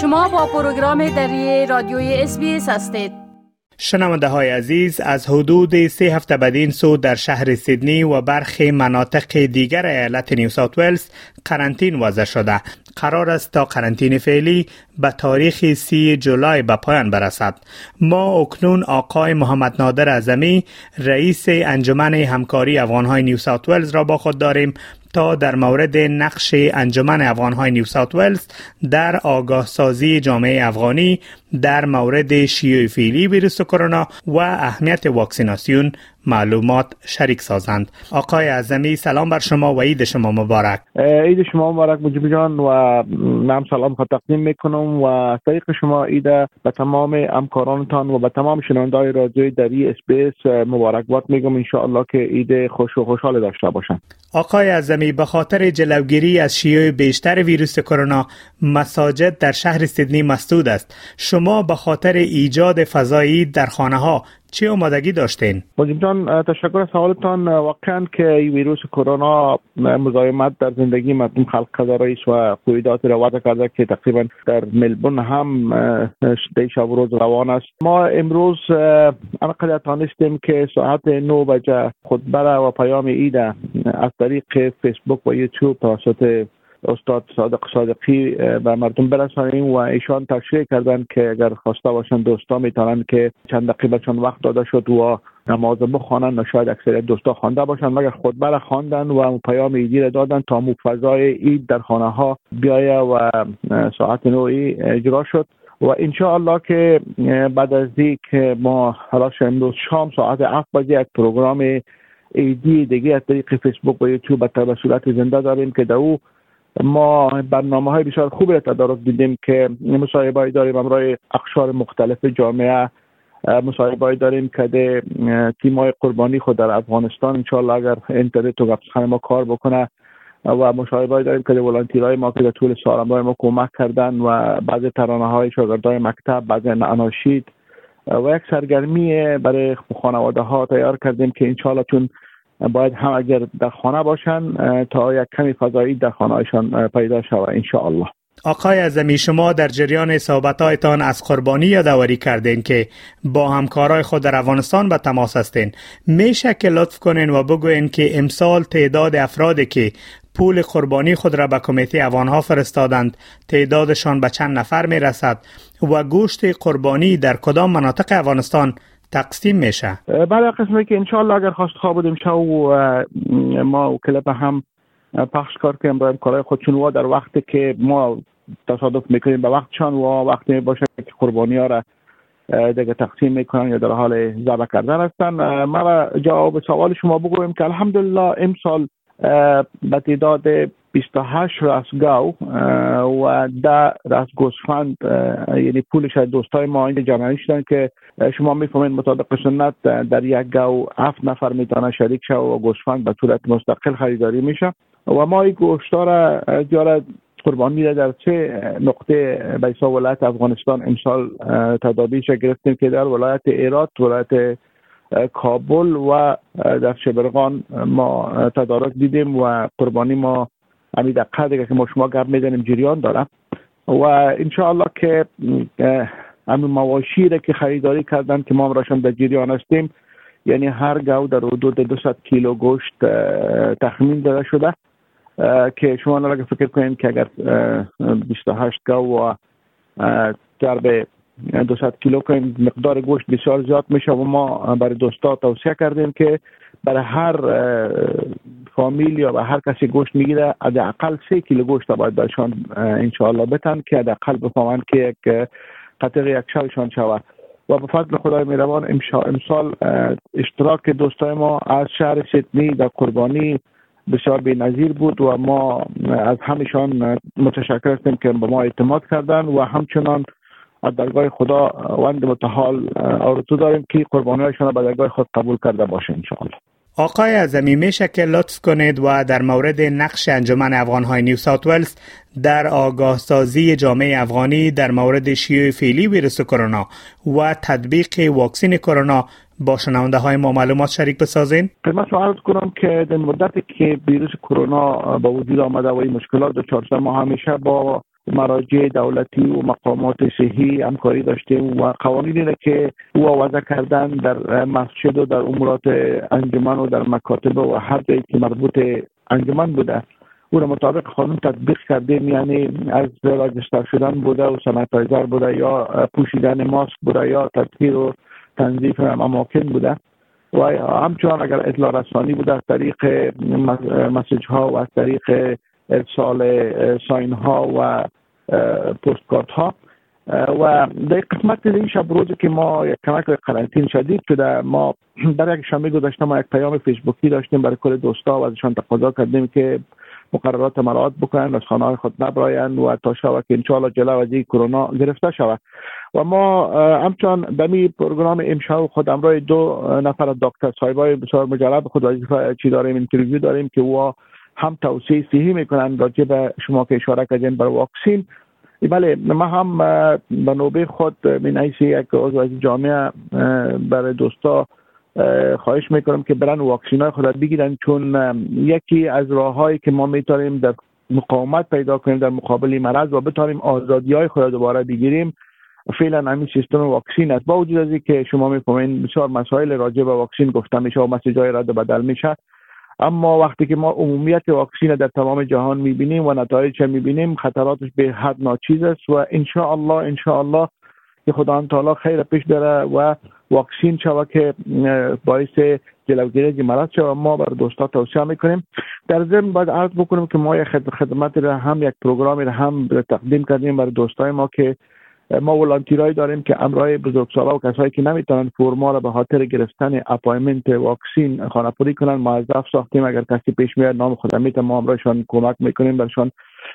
شما با پروگرام دری رادیوی اس بی اس هستید. شنونده های عزیز از حدود سه هفته بدین سو در شهر سیدنی و برخی مناطق دیگر ایالت نیو ساوت ولز قرنطین وضع شده. قرار است تا قرنطین فعلی به تاریخ سی جولای به پایان برسد. ما اکنون آقای محمد نادر اعظمی رئیس انجمن همکاری افغانهای نیو ساوت ولز را با خود داریم. تا در مورد نقش انجمن افغانهای نیو ساوت ولز در آگاه سازی جامعه افغانی در مورد شیوع فعلی ویروس کرونا و اهمیت واکسیناسیون معلومات شریک سازند. آقای اعظمی سلام بر شما و عید شما مبارک. عید شما مبارک مجیب جان و نام سلام خود تقدیم می‌کنم و طریق شما عید به تمام همکارانتان و به تمام شنوندای رادیوی دری اس بی اس مبارکباد میگم. ان که عید خوش و خوشحال داشته باشند آقای اعظمی به خاطر جلوگیری از شیوع بیشتر ویروس کرونا مساجد در شهر سیدنی مسدود است. شما به خاطر ایجاد فضایی در خانه ها چه آمادگی داشتین؟ جان تشکر از سوالتان واقعا که ویروس کرونا مزاحمت در زندگی مردم خلق کرده و قویدات رو وضع کرده که تقریبا در ملبون هم دی شب روز روان است ما امروز انقدر تانستیم که ساعت 9 بجه خطبه و پیام عید از طریق فیسبوک و یوتیوب توسط استاد صادق صادقی به مردم برسانیم و ایشان تشریح کردن که اگر خواسته باشن دوستا می‌تونن که چند دقیقه چون وقت داده شد و نماز بخوانن و شاید اکثر دوستا خوانده باشن مگر خطبه را خواندن و پیام ایدی را دادن تا مو فضای عید در خانه ها بیایه و ساعت نوعی اجرا شد. و انشاءالله که بعد از که ما حالا امروز شام ساعت 7 بجه یک پروگرام ایدی دیگه از طریق فیسبوک و یوتیوب به صورت زنده داریم که در او ما برنامه های بسیار خوبی را تدارک دیدیم که مصاحبه داریم امرای اقشار مختلف جامعه. مصاحبه داریم که تیم های قربانی خود در افغانستان انشاءالله اگر اینترنت و گفتخانه ما کار بکنه. و مصاحبه داریم که ولانتیرهای ما که در طول سال ما کمک کردن و بعض ترانه های شاگردای مکتب بعض اناشید. و یک سرگرمی برای خانواده ها تیار کردیم که انشاءالله چون باید هم اگر در خانه باشن تا یک کمی فضایی در خانه هایشان پیدا شود الله آقای اعظمی شما در جریان صحبتهایتان از قربانی یادآوری کردین که با همکارای خود در افغانستان به تماس هستین. میشه که لطف کنین و بگوین که امسال تعداد افرادی که پول قربانی خود را به کمیته افغانها فرستادند تعدادشان به چند نفر می رسد و گوشت قربانی در کدام مناطق افغانستان تقسیم میشه. برای قسمی که انشالله اگر خواست خواه بودیم شو ما و کلپ هم پخش کار کنیم باید کارهای خودشون در وقتی که ما تصادف می‌کنیم به وقتشان و وقتی باشه که قربانی ها را دیگه تقسیم می‌کنن یا در حال ذبح کردن هستن. ما جواب سوال شما بگویم که الحمدلله امسال به تعداد 28 رسگاو و ده رس گوسفند یعنی پولش از دوستای ما اینجا جمعی شدن که شما می‌فهمید مطابق سنت در یک گاو هفت نفر می‌تونه شریک شد و گوسفند به صورت مستقل خریداری میشه. و ما این گوشتا را جارد قربانی را در سه نقطه بیسا ولایت افغانستان امسال تدابیرش گرفتیم که در ولایت ایرات ولایت کابل و در شبرغان ما تدارک دیدیم و قربانی ما همین دقیقه دیگه که ما شما گرم میدنیم جریان دارم. و انشاءالله که همین مواشی که خریداری کردن که ما راشن در جریان هستیم یعنی هر گاو در حدود 200 کیلو گوشت تخمین داده شده. که شما نلگه فکر کنید که اگر 28 گاو و ضرب 200 کیلو کنیم مقدار گوشت بسیار زیاد میشه و ما برای دوستا توصیه کردیم که برای هر فامیل یا به هر کسی گوشت می‌گیره حداقل سه کیلو گوشت باید برشان انشاءالله بتن که حداقل بفهمن که یک قطعه یک شوشان شود. و به فضل خدای میروان امسال اشتراک دوستای ما از شهر سیدنی در قربانی بسیار بی نظیر بود و ما از همشان متشکر هستیم که به ما اعتماد کردن و همچنان از درگاه خدا وند متحال آرزو داریم که قربانیشان به درگاه خود قبول کرده باشه انشاءالله. آقای اعظمی میشه که لطف کنید و در مورد نقش انجمن افغانهای نیو ساوت ولز در آگاه سازی جامعه افغانی در مورد شیوع فعلی ویروس کرونا و تطبیق واکسین کرونا با شنونده های ما معلومات شریک بسازین؟ خدمت سوال کنم که در مدتی که ویروس کرونا با وجود آمده و این مشکلات دچار ما همیشه با مراجع دولتی و مقامات صحی همکاری داشتیم و قوانینی که او وضع کردن در مسجد و در امورات انجمن و در مکاتب و هر جایی که مربوط انجمن بوده او را مطابق قانون تطبیق کردیم یعنی از راجستر شدن بوده و سنتایزر بوده یا پوشیدن ماسک بوده یا تطهیر و تنظیف اماکن بوده. و همچنان اگر اطلاع رسانی بوده از طریق message ها و از طریق ارسال sign ها و postcard ها و در قسمت این شب روزی که ما یک کمک قرنطین شدید شده ما در یک شنبه گذشته ما یک پیام فیسبوکی داشتیم برای کل دوستا و ازشان تقاضا کردیم که مقررات مراعات بکنن از خانه خود نبراین و تا شود که انشاءالله جلو از کرونا گرفته شود. و ما همچنان دمی پروگرام امشب خود امرای دو نفر دکتر صاحبای بسیار مجرب خود وظیفه چی داریم interview داریم که او هم توصیه صحی می‌کنن راجع به شما که اشاره کردین بر واکسین. بله ما هم به نوبه خود من یک عضو از جامعه برای دوستا خواهش می‌کنم که برن واکسین های خود بگیرن چون یکی از راههایی که ما می‌تونیم در مقاومت پیدا کنیم در مقابل مرض و بتونیم آزادی های خود دوباره بگیریم فعلا همین سیستم واکسین است. با وجود از که شما می‌فهمین بسیار مسائل راجع به واکسین گفته میشه و مسیجای رد بدل میشه اما وقتی که ما عمومیت واکسین در تمام جهان می‌بینیم و نتایج می‌بینیم خطراتش به حد ناچیز است و ان الله ان الله که خدا تعالی خیر پیش داره و واکسین شوه که باعث جلوگیری مرض شوه. ما بر دوستا توصیه می‌کنیم. در ضمن باید عرض بکنیم که ما یک خدمت را هم یک پروگرامی را هم تقدیم کردیم بر دوستای ما که ما volunteer ایی داریم که امرای بزرگسالا و کسایی که نمی‌تونن فرما را به خاطر گرفتن appointment واکسین خانه پوری کنن موظف ساختیم. اگر کسی پیش میاد نام خود می‌تونن ما امرایشان کمک می‌کنیم برشان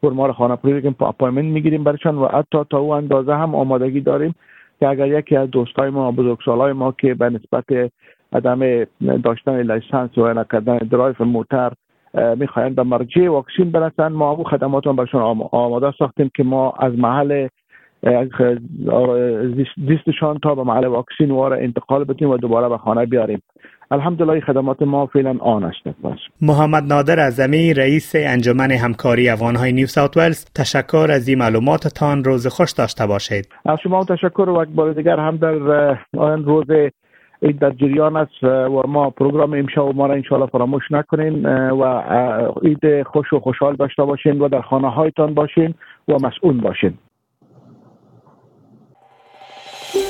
فرما را خانه پوری کنیم appointment می‌گیریم برشان و حتی تا او اندازه هم آمادگی داریم که اگر یکی از دوستای ما بزرگسالای ما که به نسبت عدم داشتن license و نکردن درایف موتر می‌خواین به مرجع واکسین برسن ما او خدمات برشان آماده ساختیم که ما از محل زیستشان تا به محل واکسین واره انتقال بتیم و دوباره به خانه بیاریم. الحمدلله خدمات ما فعلا آن است. محمد نادر اعظمی رئیس انجمن همکاری افغانهای نیو ساوت ولز تشکر از این معلوماتتان. روز خوش داشته باشید. از شما تشکر و یک بار دیگر هم در آن روز این در جریان است و ما پروگرام امشب ما را انشاءالله فراموش نکنین و عید خوش و خوشحال داشته باشین و در خانه هایتان باشین و مسئول باشین.